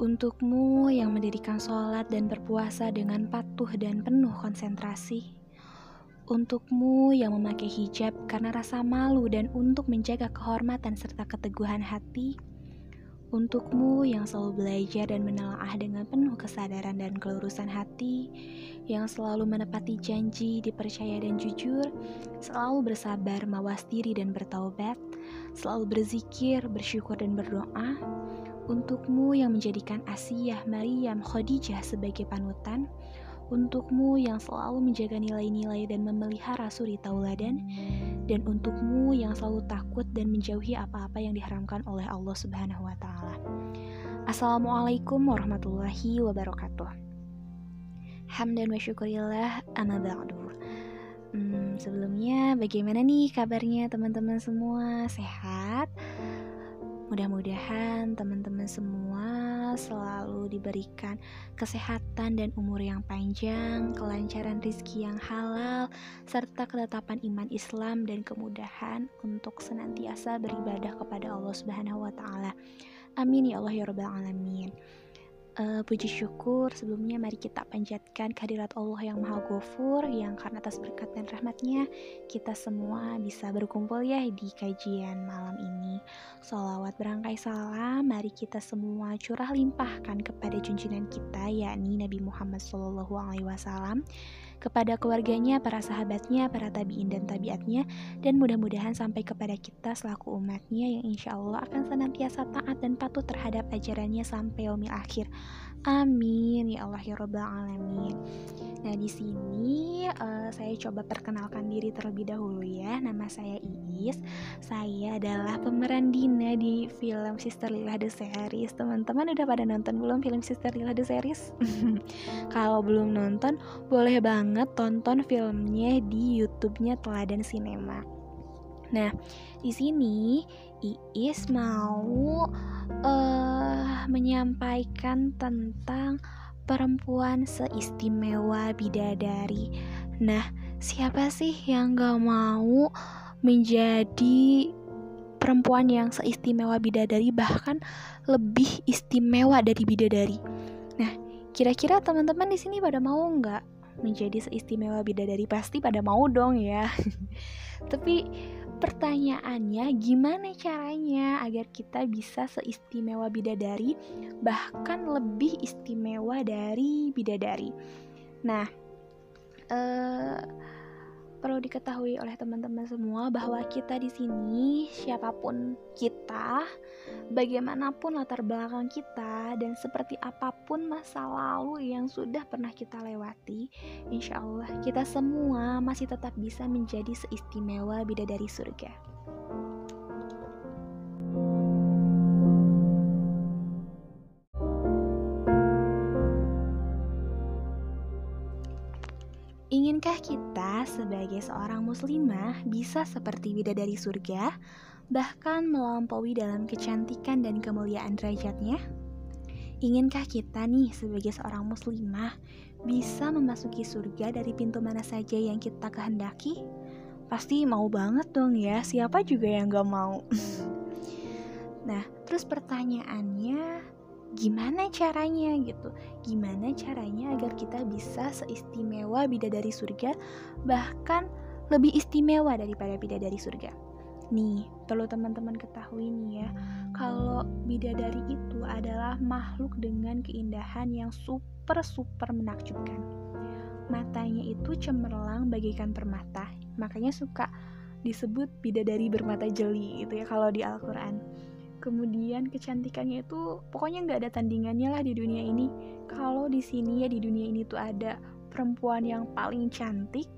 Untukmu yang mendirikan sholat dan berpuasa dengan patuh dan penuh konsentrasi. Untukmu yang memakai hijab karena rasa malu dan untuk menjaga kehormatan serta keteguhan hati. Untukmu yang selalu belajar dan menelaah dengan penuh kesadaran dan kelurusan hati, yang selalu menepati janji, dipercaya dan jujur, selalu bersabar, mawas diri dan bertaubat, selalu berzikir, bersyukur dan berdoa, Untukmu yang menjadikan Asiyah, Maryam, Khadijah sebagai panutan, untukmu yang selalu menjaga nilai-nilai dan memelihara suri tauladan, dan untukmu yang selalu takut dan menjauhi apa-apa yang diharamkan oleh Allah Subhanahu wa Ta'ala. Assalamualaikum warahmatullahi wabarakatuh. Hamdan wa syukurillah amma ba'du. Hmm, sebelumnya bagaimana nih kabarnya teman-teman semua? Sehat? Mudah-mudahan teman-teman semua selalu diberikan kesehatan dan umur yang panjang, kelancaran rizki yang halal, serta ketetapan iman Islam dan kemudahan untuk senantiasa beribadah kepada Allah Subhanahu wa taala. Amin ya Allah ya rabbal alamin uh, puji syukur sebelumnya mari kita panjatkan kehadirat Allah yang Maha Ghafur yang karena atas berkat dan rahmatnya kita semua bisa berkumpul ya di kajian malam ini. Salawat berangkai salam mari kita semua curah limpahkan kepada junjungan kita yakni Nabi Muhammad SAW kepada keluarganya, para sahabatnya, para tabiin dan tabiatnya, dan mudah-mudahan sampai kepada kita selaku umatnya yang insya Allah akan senantiasa taat dan patuh terhadap ajarannya sampai yaumil akhir. Amin ya Allah ya Rabbal Alamin. Nah di sini uh, saya coba perkenalkan diri terlebih dahulu ya. Nama saya Iis. Saya adalah pemeran Dina di film Sister Lila The Series. Teman-teman udah pada nonton belum film Sister Lila The Series? Kalau belum nonton, boleh banget tonton filmnya di YouTube-nya Teladan Cinema. Nah, di sini Iis mau uh, menyampaikan tentang perempuan seistimewa bidadari. Nah, siapa sih yang gak mau menjadi perempuan yang seistimewa bidadari bahkan lebih istimewa dari bidadari? Nah, kira-kira teman-teman di sini pada mau nggak menjadi seistimewa bidadari? Pasti pada mau dong ya. Tapi Pertanyaannya, gimana caranya agar kita bisa seistimewa bidadari, bahkan lebih istimewa dari bidadari? Nah, eh, perlu diketahui oleh teman-teman semua bahwa kita di sini siapa pun kita, bagaimanapun latar belakang kita dan seperti apa pun masa lalu yang sudah pernah kita lewati, insya Allah kita semua masih tetap bisa menjadi seistimewa bidadari surga. Sebagai seorang muslimah bisa seperti bidadari surga, bahkan melampaui dalam kecantikan dan kemuliaan derajatnya? Inginkah kita nih sebagai seorang muslimah bisa memasuki surga dari pintu mana saja yang kita kehendaki? Pasti mau banget dong ya, siapa juga yang gak mau? nah, terus pertanyaannya, gimana caranya gitu. Gimana caranya agar kita bisa seistimewa bidadari surga bahkan lebih istimewa daripada bidadari surga. Nih perlu teman-teman ketahui nih ya kalau bidadari itu adalah makhluk dengan keindahan yang super super menakjubkan. Matanya itu cemerlang bagaikan permata makanya suka disebut bidadari bermata jeli gitu ya kalau di Al-Quran kemudian kecantikannya itu pokoknya nggak ada tandingannya lah di dunia ini. Kalau di sini ya di dunia ini tuh ada perempuan yang paling cantik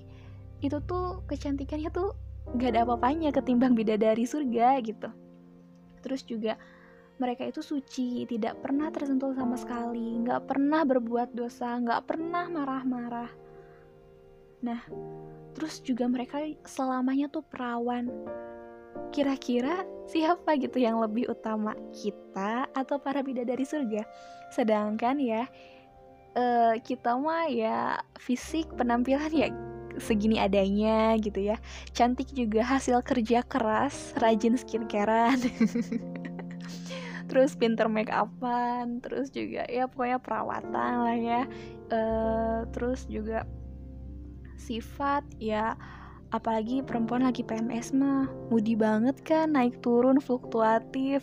itu tuh kecantikannya tuh nggak ada apa-apanya ketimbang bidadari surga gitu. Terus juga mereka itu suci tidak pernah tersentuh sama sekali nggak pernah berbuat dosa nggak pernah marah-marah. Nah terus juga mereka selamanya tuh perawan Kira-kira siapa gitu yang lebih utama, kita atau para bidadari surga? Sedangkan ya, uh, kita mah ya fisik, penampilan ya segini adanya gitu ya. Cantik juga hasil kerja keras, rajin skincarean. terus pinter make upan terus juga ya pokoknya perawatan lah ya uh, terus juga sifat ya apalagi perempuan lagi PMS mah mudi banget kan naik turun fluktuatif.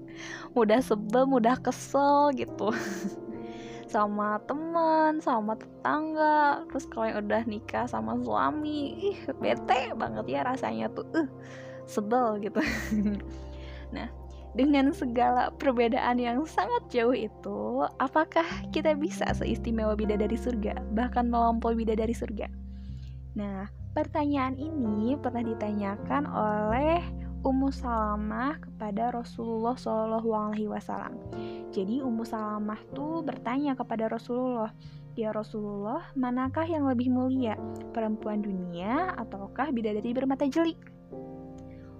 Mudah sebel mudah kesel gitu. Sama teman sama tetangga terus kalau yang udah nikah sama suami ih bete banget ya rasanya tuh uh, sebel gitu. Nah dengan segala perbedaan yang sangat jauh itu, apakah kita bisa seistimewa bidadari surga, bahkan melampaui bidadari surga? Nah, pertanyaan ini pernah ditanyakan oleh Ummu Salamah kepada Rasulullah Shallallahu Alaihi Wasallam. Jadi Ummu Salamah tuh bertanya kepada Rasulullah, ya Rasulullah, manakah yang lebih mulia, perempuan dunia ataukah bidadari bermata jeli?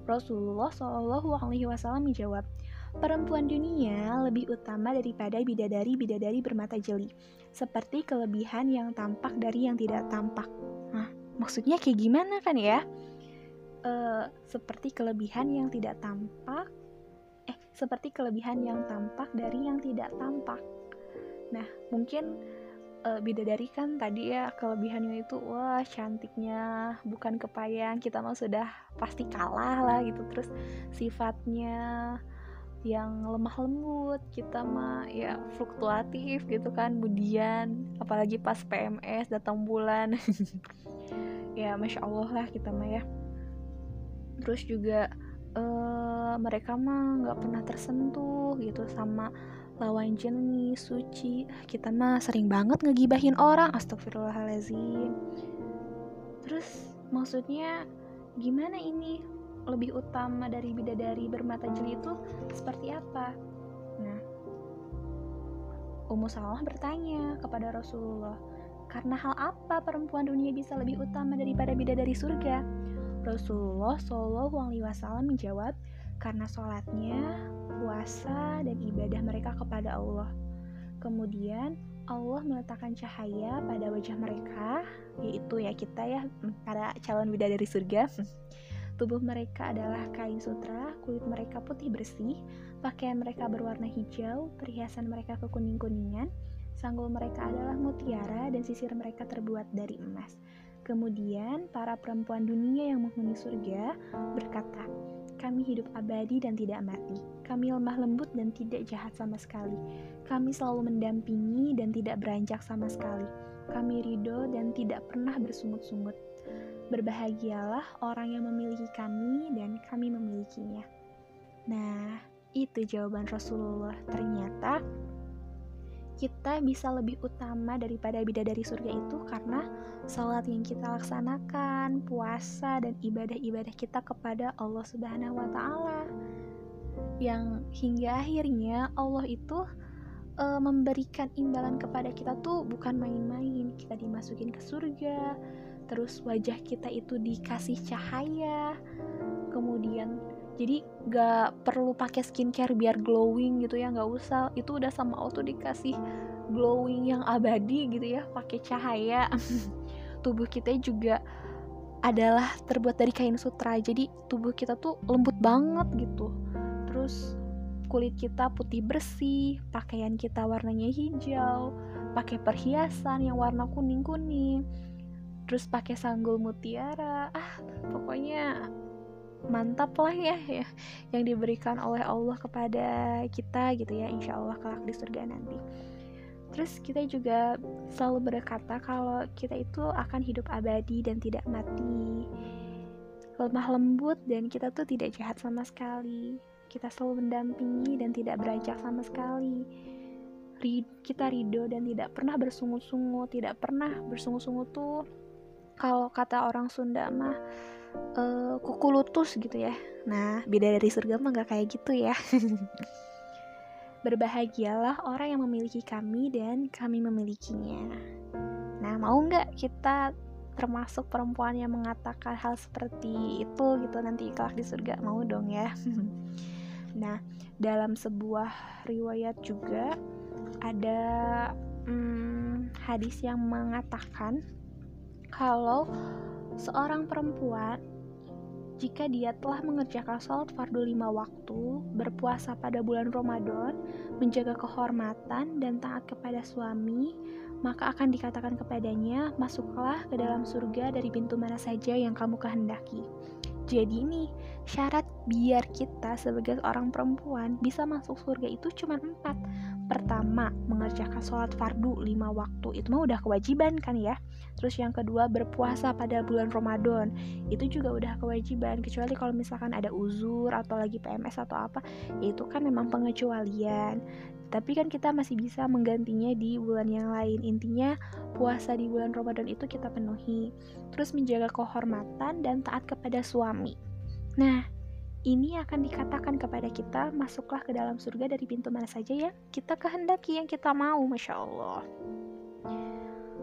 Rasulullah Shallallahu Alaihi Wasallam menjawab, perempuan dunia lebih utama daripada bidadari-bidadari bermata jeli, seperti kelebihan yang tampak dari yang tidak tampak. Nah, maksudnya kayak gimana kan ya? Uh, seperti kelebihan yang tidak tampak, eh, seperti kelebihan yang tampak dari yang tidak tampak. Nah, mungkin uh, bidadari kan tadi ya kelebihannya itu wah cantiknya bukan kepayang kita mah sudah pasti kalah lah gitu terus sifatnya yang lemah lembut kita mah ya fluktuatif gitu kan kemudian apalagi pas PMS datang bulan ya masya Allah lah kita mah ya terus juga uh, mereka mah nggak pernah tersentuh gitu sama lawan jenis, suci. Kita mah sering banget ngegibahin orang, astagfirullahalazim. Terus maksudnya gimana ini? Lebih utama dari bidadari bermata jeli itu seperti apa? Nah, Ummu Salamah bertanya kepada Rasulullah, karena hal apa perempuan dunia bisa lebih utama daripada bidadari surga? Rasulullah Shallallahu Alaihi Wasallam menjawab, karena sholatnya, puasa, dan ibadah mereka kepada Allah. Kemudian Allah meletakkan cahaya pada wajah mereka, yaitu ya kita ya para calon bidadari surga. Tubuh mereka adalah kain sutra, kulit mereka putih bersih, pakaian mereka berwarna hijau, perhiasan mereka kekuning-kuningan, sanggul mereka adalah mutiara dan sisir mereka terbuat dari emas. Kemudian para perempuan dunia yang menghuni surga berkata, kami hidup abadi dan tidak mati. Kami lemah lembut dan tidak jahat sama sekali. Kami selalu mendampingi dan tidak beranjak sama sekali. Kami ridho dan tidak pernah bersungut-sungut. Berbahagialah orang yang memiliki kami dan kami memilikinya. Nah, itu jawaban Rasulullah. Ternyata kita bisa lebih utama daripada bidadari surga itu karena sholat yang kita laksanakan, puasa dan ibadah-ibadah kita kepada Allah Subhanahu wa taala. Yang hingga akhirnya Allah itu e, memberikan imbalan kepada kita tuh bukan main-main. Kita dimasukin ke surga, terus wajah kita itu dikasih cahaya. Kemudian jadi gak perlu pakai skincare biar glowing gitu ya nggak usah. Itu udah sama auto dikasih glowing yang abadi gitu ya pakai cahaya. Tubuh kita juga adalah terbuat dari kain sutra. Jadi tubuh kita tuh lembut banget gitu. Terus kulit kita putih bersih pakaian kita warnanya hijau pakai perhiasan yang warna kuning kuning terus pakai sanggul mutiara. Ah pokoknya mantap lah ya, ya. Yang diberikan oleh Allah kepada kita gitu ya insya Allah kelak di surga nanti. Terus kita juga selalu berkata kalau kita itu akan hidup abadi dan tidak mati. Lemah lembut dan kita tuh tidak jahat sama sekali. Kita selalu mendampingi dan tidak beranjak sama sekali. Kita ridho dan tidak pernah bersungut-sungut tidak pernah bersungut-sungut tuh kalau kata orang Sunda mah uh, kuku lutus gitu ya. Nah beda dari surga mah gak kayak gitu ya. Berbahagialah orang yang memiliki kami dan kami memilikinya. Nah mau nggak kita termasuk perempuan yang mengatakan hal seperti itu gitu nanti kelak di surga? Mau dong ya. Nah dalam sebuah riwayat juga ada hmm, hadis yang mengatakan kalau seorang perempuan jika dia telah mengerjakan sholat fardu lima waktu, berpuasa pada bulan Ramadan, menjaga kehormatan dan taat kepada suami, maka akan dikatakan kepadanya, masuklah ke dalam surga dari pintu mana saja yang kamu kehendaki. Jadi nih, syarat biar kita sebagai orang perempuan bisa masuk surga itu cuma empat. Pertama, mengerjakan sholat fardu lima waktu. Itu mah udah kewajiban kan ya. Terus yang kedua, berpuasa pada bulan Ramadan. Itu juga udah kewajiban. Kecuali kalau misalkan ada uzur atau lagi PMS atau apa, itu kan memang pengecualian. Tapi kan kita masih bisa menggantinya di bulan yang lain. Intinya, puasa di bulan Ramadan itu kita penuhi. Terus menjaga kehormatan dan taat kepada suami. Nah, ini akan dikatakan kepada kita, masuklah ke dalam surga dari pintu mana saja ya kita kehendaki yang kita mau, Masya Allah.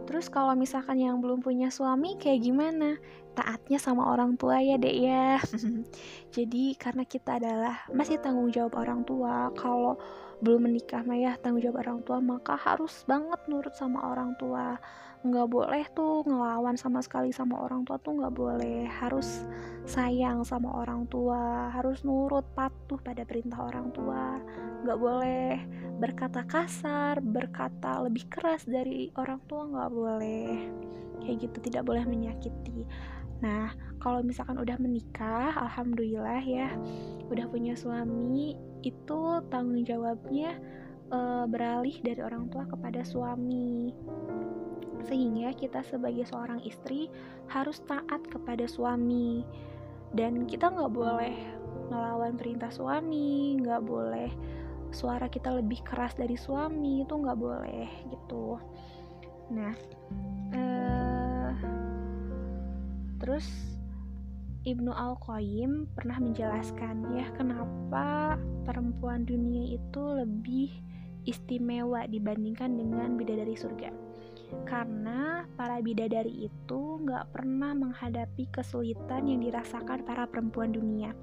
Terus kalau misalkan yang belum punya suami kayak gimana? Taatnya sama orang tua ya dek ya. Jadi karena kita adalah masih tanggung jawab orang tua, kalau belum menikah mah ya tanggung jawab orang tua maka harus banget nurut sama orang tua nggak boleh tuh ngelawan sama sekali sama orang tua tuh nggak boleh. Harus sayang sama orang tua harus nurut patuh pada perintah orang tua. Nggak boleh berkata kasar berkata lebih keras dari orang tua nggak boleh. Kayak gitu tidak boleh menyakiti. Nah kalau misalkan udah menikah alhamdulillah ya udah punya suami itu tanggung jawabnya e, beralih dari orang tua kepada suami sehingga kita sebagai seorang istri harus taat kepada suami. Dan kita nggak boleh melawan perintah suami nggak boleh suara kita lebih keras dari suami itu nggak boleh gitu. Nah uh, terus Ibnu Al-Qayyim pernah menjelaskan ya kenapa perempuan dunia itu lebih istimewa dibandingkan dengan bidadari surga karena para bidadari itu nggak pernah menghadapi kesulitan yang dirasakan para perempuan dunia.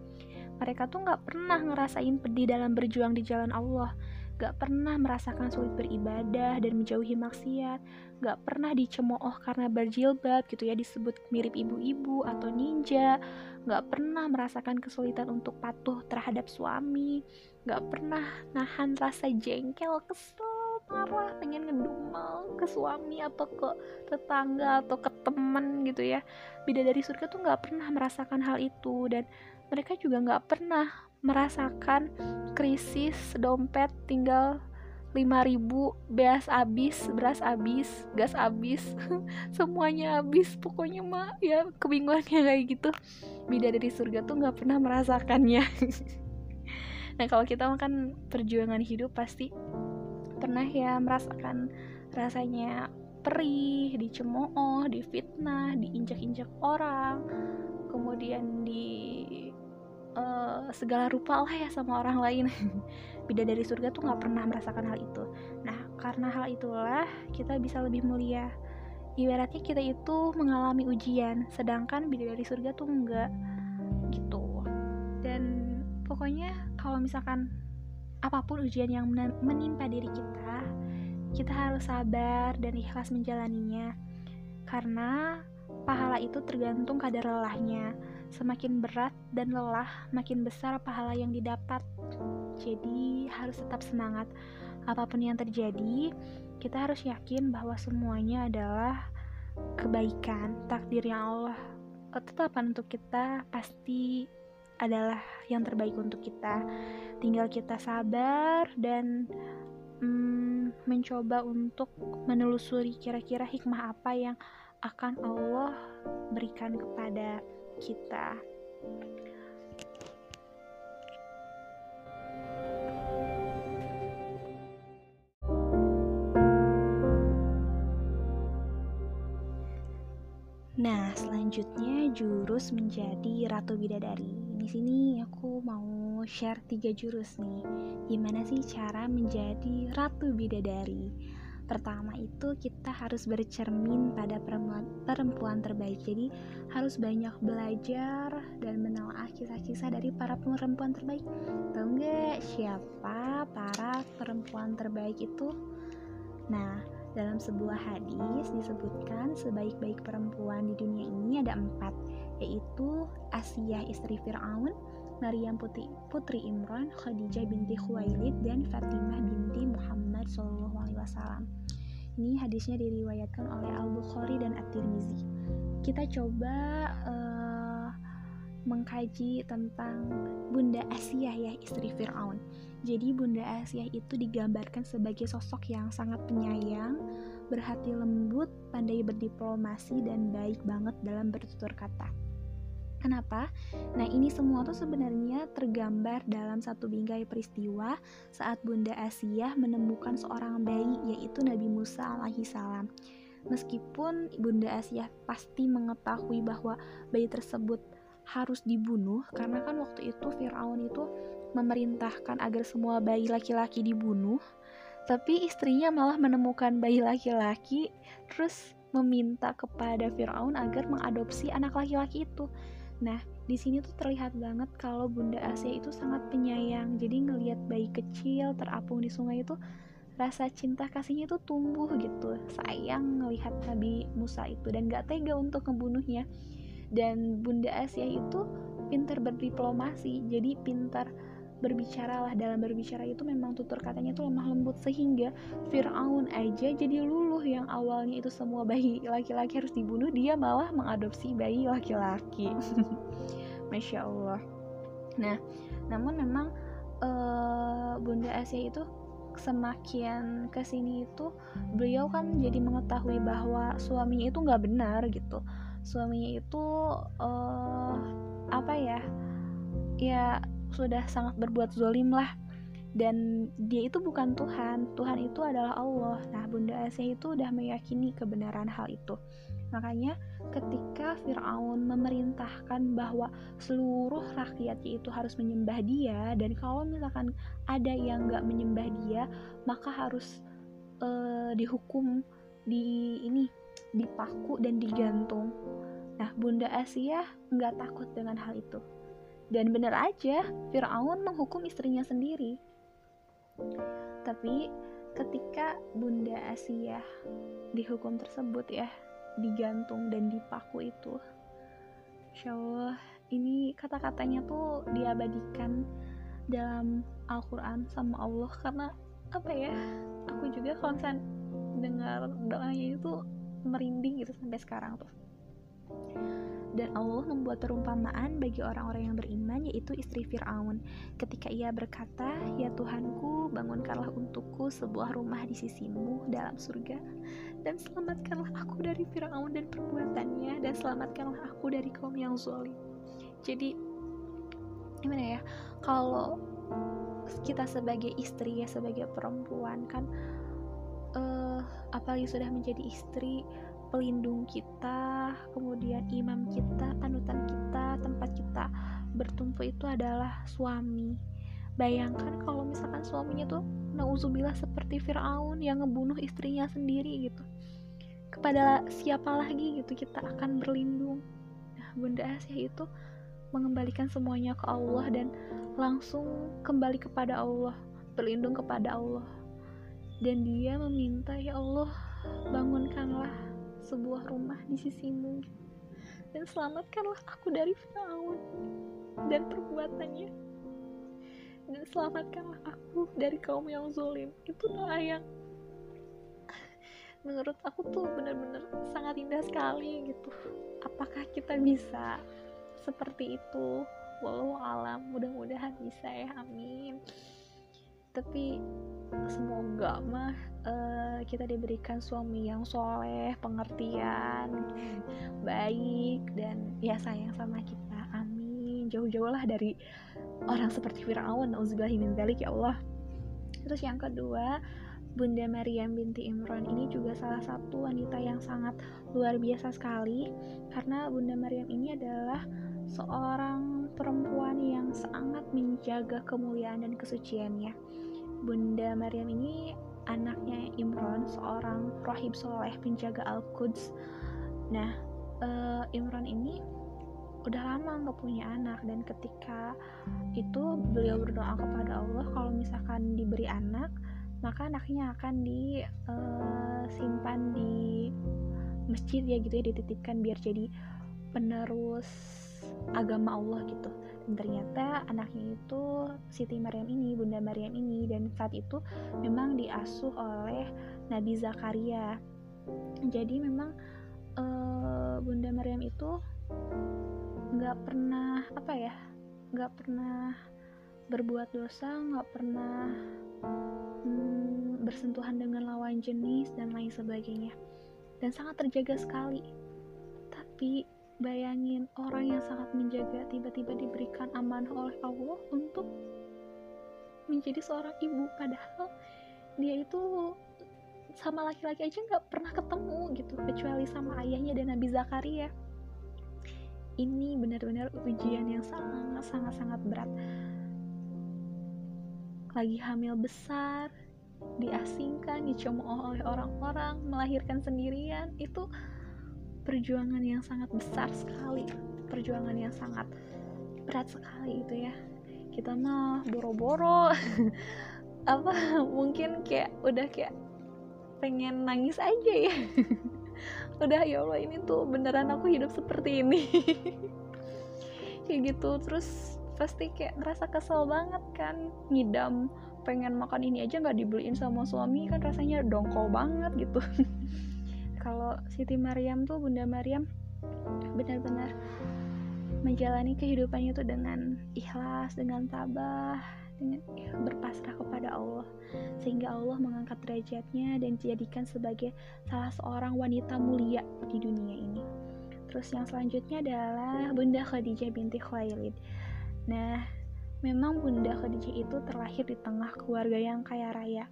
Mereka tuh nggak pernah ngerasain pedih dalam berjuang di jalan Allah, gak pernah merasakan sulit beribadah dan menjauhi maksiat, gak pernah dicemooh karena berjilbab gitu ya disebut mirip ibu-ibu atau ninja, gak pernah merasakan kesulitan untuk patuh terhadap suami, gak pernah nahan rasa jengkel, kesel, marah pengen ngedumel ke suami atau ke tetangga atau ke teman gitu ya bidadari surga tuh nggak pernah merasakan hal itu dan mereka juga nggak pernah merasakan krisis dompet tinggal 5000 beras habis, beras habis, gas habis, semuanya habis. Pokoknya mah ya kebingungannya kayak gitu. Bidadari surga tuh nggak pernah merasakannya. nah kalau kita makan perjuangan hidup pasti pernah ya merasakan rasanya perih, dicemooh, difitnah, diinjak-injak orang, kemudian di uh, segala rupa lah ya sama orang lain. Bidadari surga tuh nggak pernah merasakan hal itu. Nah, karena hal itulah kita bisa lebih mulia. Ibaratnya kita itu mengalami ujian, sedangkan bidadari surga tuh enggak gitu. Dan pokoknya kalau misalkan apa pun ujian yang menimpa diri kita, kita harus sabar dan ikhlas menjalaninya. Karena pahala itu tergantung kadar lelahnya. Semakin berat dan lelah, makin besar pahala yang didapat. Jadi, harus tetap semangat. Apa pun yang terjadi, kita harus yakin bahwa semuanya adalah kebaikan, takdir yang Allah tetapkan untuk kita pasti adalah yang terbaik untuk kita. Tinggal kita sabar dan mm, mencoba untuk menelusuri kira-kira hikmah apa yang akan Allah berikan kepada kita. Nah, selanjutnya jurus menjadi ratu bidadari. Sini aku mau share tiga jurus nih. Gimana sih cara menjadi ratu bidadari? Pertama itu kita harus bercermin pada perempuan, perempuan terbaik. Jadi harus banyak belajar dan menelaah kisah-kisah dari para perempuan terbaik. Tahu nggak siapa para perempuan terbaik itu? Nah, dalam sebuah hadis disebutkan sebaik-baik perempuan di dunia ini ada empat. Yaitu Asiyah istri Fir'aun, Maryam putri, putri Imran, Khadijah binti Khuwailid, dan Fatimah binti Muhammad SAW. Ini hadisnya diriwayatkan oleh Al-Bukhari dan At-Tirmizi. Kita coba uh, mengkaji tentang Bunda Asiyah ya, istri Fir'aun. Jadi Bunda Asiyah itu digambarkan sebagai sosok yang sangat penyayang, berhati lembut, pandai berdiplomasi, dan baik banget dalam bertutur kata. Kenapa? Nah, ini semua tuh sebenarnya tergambar dalam satu bingkai peristiwa saat Bunda Asiyah menemukan seorang bayi yaitu Nabi Musa alaihi salam. Meskipun Bunda Asiyah pasti mengetahui bahwa bayi tersebut harus dibunuh karena kan waktu itu Firaun itu memerintahkan agar semua bayi laki-laki dibunuh, tapi istrinya malah menemukan bayi laki-laki terus meminta kepada Firaun agar mengadopsi anak laki-laki itu. Nah, di sini tuh terlihat banget kalau Bunda Asia itu sangat penyayang. Jadi ngelihat bayi kecil terapung di sungai itu rasa cinta kasihnya itu tumbuh gitu. Sayang ngelihat Nabi Musa itu dan gak tega untuk membunuhnya. Dan Bunda Asia itu pintar berdiplomasi, jadi pintar berbicara lah dalam berbicara itu memang tutur katanya itu lemah lembut sehingga Fir'aun aja jadi luluh yang awalnya itu semua bayi laki-laki harus dibunuh dia malah mengadopsi bayi laki-laki. Masya Allah. Nah namun memang uh, Bunda Asia itu semakin ke sini itu beliau kan jadi mengetahui bahwa suaminya itu nggak benar gitu. Suaminya itu uh, apa ya ya sudah sangat berbuat zolim lah. Dan dia itu bukan Tuhan Tuhan itu adalah Allah. Nah Bunda Asia itu udah meyakini kebenaran hal itu. Makanya ketika Fir'aun memerintahkan bahwa seluruh rakyatnya itu harus menyembah dia dan kalau misalkan ada yang nggak menyembah dia maka harus uh, dihukum di ini dipaku dan digantung. Nah Bunda Asia nggak takut dengan hal itu dan benar aja, Fir'aun menghukum istrinya sendiri. Tapi ketika Bunda Asia dihukum tersebut ya, digantung dan dipaku itu, Insya Allah ini kata-katanya tuh diabadikan dalam Al-Quran sama Allah karena apa ya aku juga misalnya dengar doanya itu merinding gitu sampai sekarang tuh dan Allah membuat perumpamaan bagi orang-orang yang beriman yaitu istri Fir'aun. Ketika ia berkata ya Tuhanku bangunkanlah untukku sebuah rumah di sisimu dalam surga dan selamatkanlah aku dari Fir'aun dan perbuatannya dan selamatkanlah aku dari kaum yang zolim jadi gimana ya kalau kita sebagai istri ya sebagai perempuan kan uh, apalagi sudah menjadi istri pelindung kita, kemudian imam kita, panutan kita, tempat kita bertumpu itu adalah suami. Bayangkan kalau misalkan suaminya tuh nauzubillah seperti Firaun yang ngebunuh istrinya sendiri gitu. Kepada siapa lagi gitu kita akan berlindung. Nah, Bunda Asia itu mengembalikan semuanya ke Allah dan langsung kembali kepada Allah, berlindung kepada Allah. Dan dia meminta, "Ya Allah, bangunkanlah sebuah rumah di sisimu. Dan selamatkanlah aku dari Firaun dan perbuatannya. Dan selamatkanlah aku dari kaum yang zolim. Itu doa yang menurut aku tuh bener-bener sangat indah sekali gitu. Apakah kita bisa seperti itu? Walau alam mudah-mudahan bisa ya. Amin tapi semoga mah uh, kita diberikan suami yang soleh pengertian baik dan ya sayang sama kita. Amin. Jauh-jauh lah dari orang seperti Fir'aun min ya Allah. Terus yang kedua Bunda Maryam binti Imran ini juga salah satu wanita yang sangat luar biasa sekali. Karena Bunda Maryam ini adalah seorang perempuan yang sangat menjaga kemuliaan dan kesuciannya Bunda Maryam ini anaknya Imron, seorang rohib soleh penjaga Al-Quds. Nah, uh, Imron ini udah lama nggak punya anak dan ketika itu beliau berdoa kepada Allah kalau misalkan diberi anak maka anaknya akan disimpan eh, di masjid ya gitu ya dititipkan biar jadi penerus agama Allah gitu. Dan ternyata anaknya itu Siti Maryam ini Bunda Maryam ini dan saat itu memang diasuh oleh Nabi Zakaria. Jadi memang uh, Bunda Maryam itu nggak pernah apa ya nggak pernah berbuat dosa nggak pernah hmm, bersentuhan dengan lawan jenis dan lain sebagainya. Dan sangat terjaga sekali. Tapi bayangin orang yang sangat menjaga tiba-tiba diberikan amanah oleh Allah untuk menjadi seorang ibu. Padahal dia itu sama laki-laki aja nggak pernah ketemu gitu kecuali sama ayahnya dan Nabi Zakaria. Ini benar-benar ujian yang sangat sangat sangat berat. Lagi hamil besar diasingkan dicemooh oleh orang-orang melahirkan sendirian itu perjuangan yang sangat besar sekali perjuangan yang sangat berat sekali itu ya. Kita mah boro-boro. Apa mungkin kayak udah kayak pengen nangis aja ya. Udah ya Allah ini tuh beneran aku hidup seperti ini. Kayak gitu terus pasti kayak ngerasa kesel banget kan. Ngidam pengen makan ini aja nggak dibeliin sama suami kan rasanya dongkol banget gitu kalau Siti Maryam tuh Bunda Maryam benar-benar menjalani kehidupannya tuh dengan ikhlas dengan tabah dengan ya, berpasrah kepada Allah sehingga Allah mengangkat derajatnya dan dijadikan sebagai salah seorang wanita mulia di dunia ini. Terus yang selanjutnya adalah Bunda Khadijah binti Khuwailid. Nah, memang Bunda Khadijah itu terlahir di tengah keluarga yang kaya raya.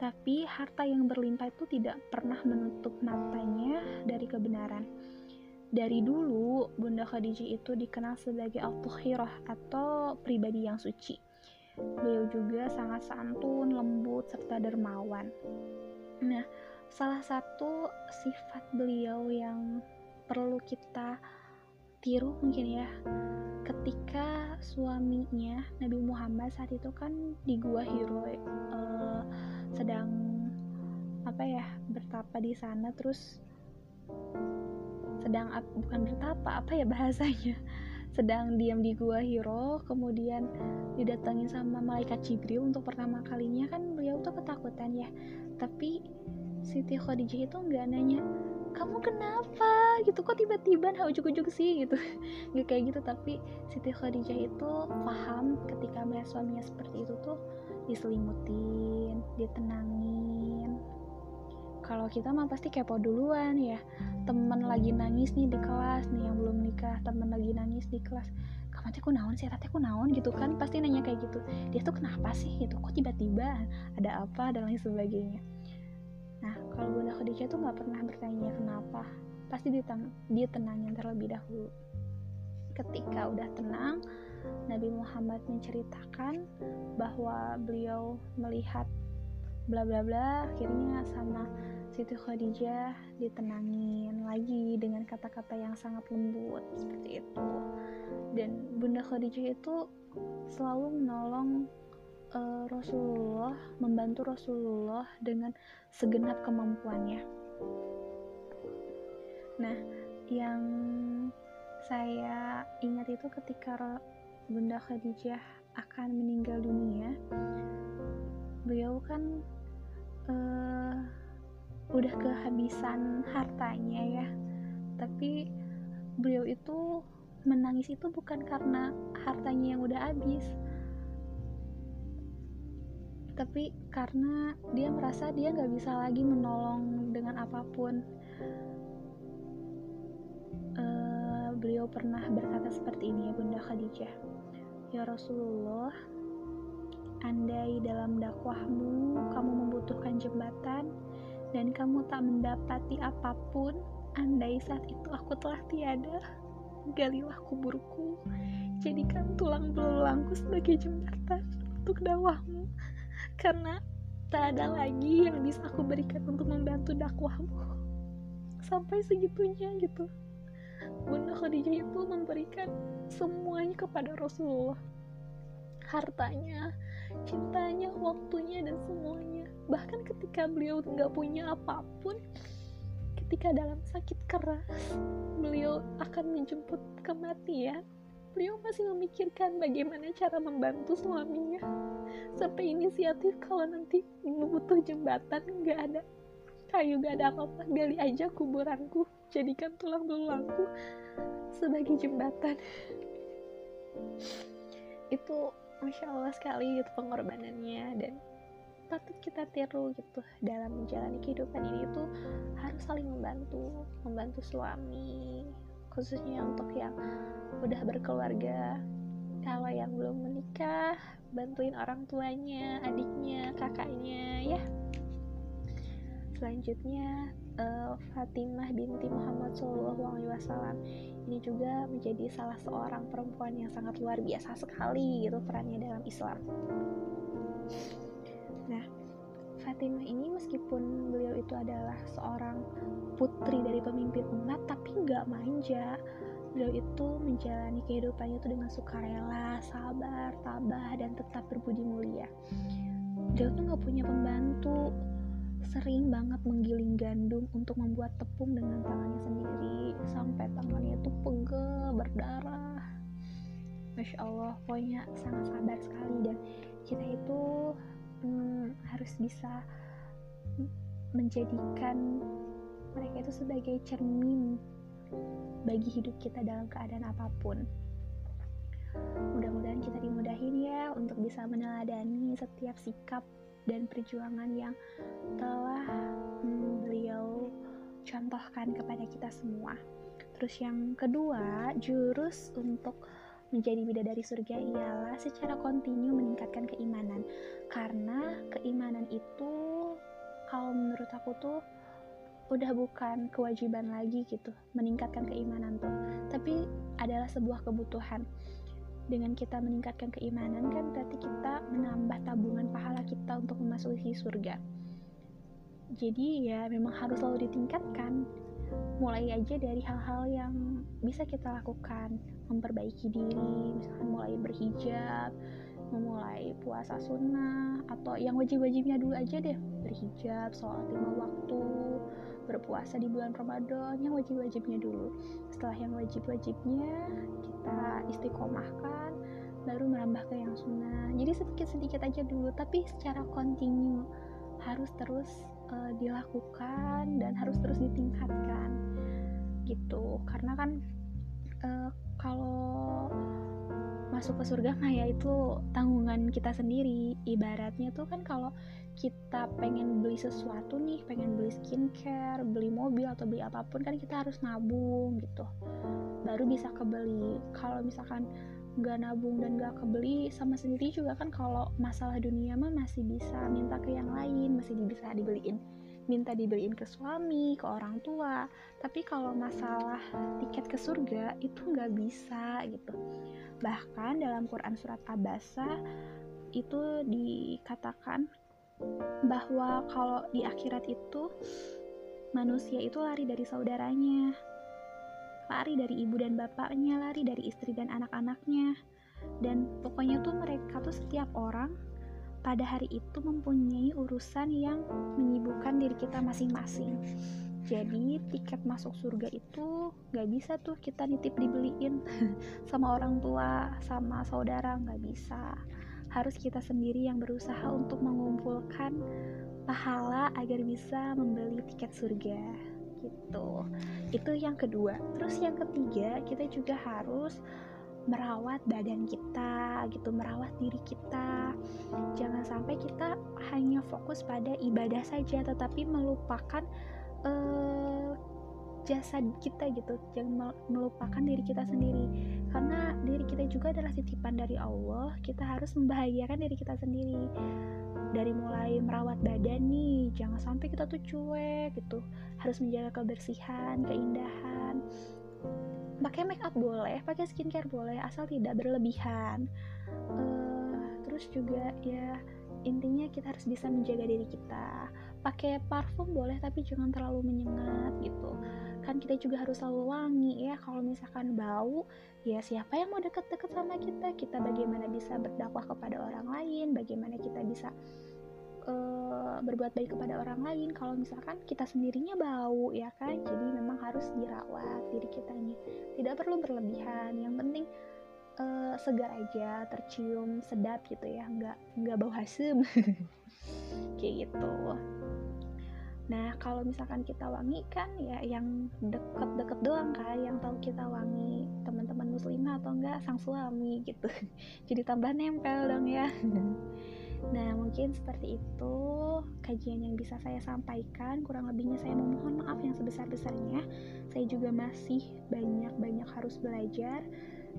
Tapi harta yang berlimpah itu tidak pernah menutup matanya dari kebenaran. Dari dulu, Bunda Khadijah itu dikenal sebagai Al-Tukhirah atau pribadi yang suci Beliau juga sangat santun, lembut, serta dermawan. Nah, salah satu sifat beliau yang perlu kita tiru mungkin ya ketika suaminya Nabi Muhammad saat itu kan di gua Hiro uh, sedang apa ya bertapa di sana terus sedang bukan bertapa apa ya bahasanya sedang diam di gua Hiro kemudian didatangin sama malaikat Jibril untuk pertama kalinya. Kan beliau tuh ketakutan ya tapi Siti Khadijah itu nggak nanya kamu kenapa? gitu kok tiba-tiba nah ujuk-ujuk sih? gitu. Nggak kayak gitu tapi Siti Khadijah itu paham ketika melihat suaminya seperti itu tuh diselimutin ditenangin. Kalau kita mah pasti kepo duluan ya. Temen lagi nangis nih di kelas nih yang belum nikah temen lagi nangis di kelas. Kamu teh naon sih? Teh naon? Gitu kan pasti nanya kayak gitu. Dia tuh kenapa sih? Gitu. Kok tiba-tiba ada apa? Dan lain sebagainya. Nah kalau bunda Khadijah tuh nggak pernah bertanya kenapa. Pasti ditang dia tenangin terlebih dahulu. Ketika udah tenang Nabi Muhammad menceritakan bahwa beliau melihat bla bla bla akhirnya sama Siti Khadijah ditenangin lagi dengan kata-kata yang sangat lembut seperti itu. Dan Bunda Khadijah itu selalu menolong uh, Rasulullah membantu Rasulullah dengan segenap kemampuannya. Nah yang saya ingat itu ketika Bunda Khadijah akan meninggal dunia. Beliau kan uh, udah kehabisan hartanya ya. Tapi beliau itu menangis itu bukan karena hartanya yang udah habis. Tapi karena dia merasa dia nggak bisa lagi menolong dengan apa pun beliau pernah berkata seperti ini ya Bunda Khadijah ya Rasulullah andai dalam dakwahmu kamu membutuhkan jembatan dan kamu tak mendapati apa pun, andai saat itu aku telah tiada, galilah kuburku, jadikan tulang belulangku sebagai jembatan untuk dakwahmu, karena tak ada lagi yang bisa aku berikan untuk membantu dakwahmu. Sampai segitunya gitu. Bunda Khadijah itu memberikan semuanya kepada Rasulullah. Hartanya, cintanya, waktunya, dan semuanya. Bahkan ketika beliau nggak punya apa pun ketika dalam sakit keras beliau akan menjemput kematian. Beliau masih memikirkan bagaimana cara membantu suaminya. Sampai inisiatif kalau nanti butuh jembatan nggak ada kayu gak ada apa-apa gali aja kuburanku jadikan tulang belulangku sebagai jembatan. Itu masya Allah sekali gitu pengorbanannya dan patut kita tiru gitu dalam menjalani kehidupan ini tuh harus saling membantu membantu suami khususnya untuk yang udah berkeluarga. Kalau yang belum menikah bantuin orang tuanya adiknya kakaknya ya. Selanjutnya uh, Fatimah binti Muhammad SAW ini juga menjadi salah seorang perempuan yang sangat luar biasa sekali gitu perannya dalam Islam. Nah Fatimah ini meskipun beliau itu adalah seorang putri dari pemimpin umat tapi nggak manja. Beliau itu menjalani kehidupannya itu dengan sukarela, sabar, tabah, dan tetap berbudi mulia. Beliau tuh nggak punya pembantu, sering banget menggiling gandum untuk membuat tepung dengan tangannya sendiri. Sampai tangannya itu pegel berdarah. Masya Allah pokoknya sangat sabar sekali. Dan kita itu hmm, harus bisa menjadikan mereka itu sebagai cermin bagi hidup kita dalam keadaan apa pun. Mudah-mudahan kita dimudahin ya untuk bisa meneladani setiap sikap dan perjuangan yang telah hmm, beliau contohkan kepada kita semua. Terus yang kedua, jurus untuk menjadi bidadari surga ialah secara kontinu meningkatkan keimanan. Karena keimanan itu kalau menurut aku tuh udah bukan kewajiban lagi gitu meningkatkan keimanan tuh, tapi adalah sebuah kebutuhan dengan kita meningkatkan keimanan kan berarti kita menambah tabungan pahala kita untuk memasuki surga. Jadi ya memang harus selalu ditingkatkan. Mulai aja dari hal-hal yang bisa kita lakukan. Memperbaiki diri misalkan mulai berhijab memulai puasa sunnah atau yang wajib-wajibnya dulu aja deh. Berhijab sholat lima waktu berpuasa di bulan Ramadan yang wajib-wajibnya dulu. Setelah yang wajib-wajibnya kita istiqomahkan baru merambah ke yang sunnah. Jadi sedikit-sedikit aja dulu tapi secara kontinu harus terus uh, dilakukan dan harus terus ditingkatkan gitu. Karena kan uh, kalau masuk ke surga mah ya itu tanggungan kita sendiri. Ibaratnya tuh kan kalau kita pengen beli sesuatu nih pengen beli skincare beli mobil atau beli apa pun kan kita harus nabung gitu baru bisa kebeli kalau misalkan nggak nabung dan nggak kebeli sama sendiri juga kan kalau masalah dunia mah masih bisa minta ke yang lain masih bisa dibeliin minta dibeliin ke suami, ke orang tua. Tapi kalau masalah tiket ke surga itu nggak bisa gitu. Bahkan dalam Quran surat Abasa itu dikatakan bahwa kalau di akhirat itu manusia itu lari dari saudaranya, lari dari ibu dan bapaknya, lari dari istri dan anak-anaknya. Dan pokoknya tuh mereka tuh setiap orang pada hari itu mempunyai urusan yang menyibukkan diri kita masing-masing. Jadi tiket masuk surga itu gak bisa tuh kita nitip dibeliin sama orang tua, sama saudara, gak bisa harus kita sendiri yang berusaha untuk mengumpulkan pahala agar bisa membeli tiket surga gitu. Itu yang kedua. Terus yang ketiga kita juga harus merawat badan kita gitu merawat diri kita. Jangan sampai kita hanya fokus pada ibadah saja tetapi melupakan uh, jasad kita gitu jangan melupakan diri kita sendiri. Karena diri kita juga adalah titipan dari Allah kita harus membahagiakan diri kita sendiri. Dari mulai merawat badan nih jangan sampai kita tuh cuek gitu. Harus menjaga kebersihan keindahan. Pakai make up boleh pakai skincare boleh asal tidak berlebihan. Uh, terus juga ya intinya kita harus bisa menjaga diri kita pakai parfum boleh tapi jangan terlalu menyengat gitu. Kan kita juga harus selalu wangi ya. Kalau misalkan bau ya siapa yang mau deket-deket sama kita? Kita bagaimana bisa berdakwah kepada orang lain? Bagaimana kita bisa uh, berbuat baik kepada orang lain? Kalau misalkan kita sendirinya bau ya kan? Jadi memang harus dirawat diri kitanya tidak perlu berlebihan. Yang penting uh, segar aja tercium sedap gitu ya. Nggak nggak bau hasem kayak gitu Nah, kalau misalkan kita wangi kan ya yang deket-deket doang kan, yang tahu kita wangi teman-teman muslimah atau enggak sang suami gitu. Jadi tambah nempel dong ya. Nah, mungkin seperti itu kajian yang bisa saya sampaikan. Kurang lebihnya saya memohon maaf yang sebesar-besarnya. Saya juga masih banyak-banyak harus belajar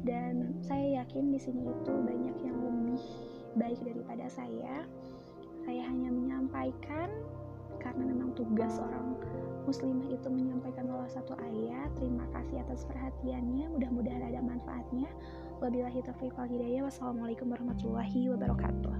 dan saya yakin di sini itu banyak yang lebih baik daripada saya. Saya hanya menyampaikan karena memang tugas orang muslimah itu menyampaikan salah satu ayat. Terima kasih atas perhatiannya. Mudah-mudahan ada manfaatnya. Wabillahi taufiq wal hidayah. Wassalamualaikum warahmatullahi wabarakatuh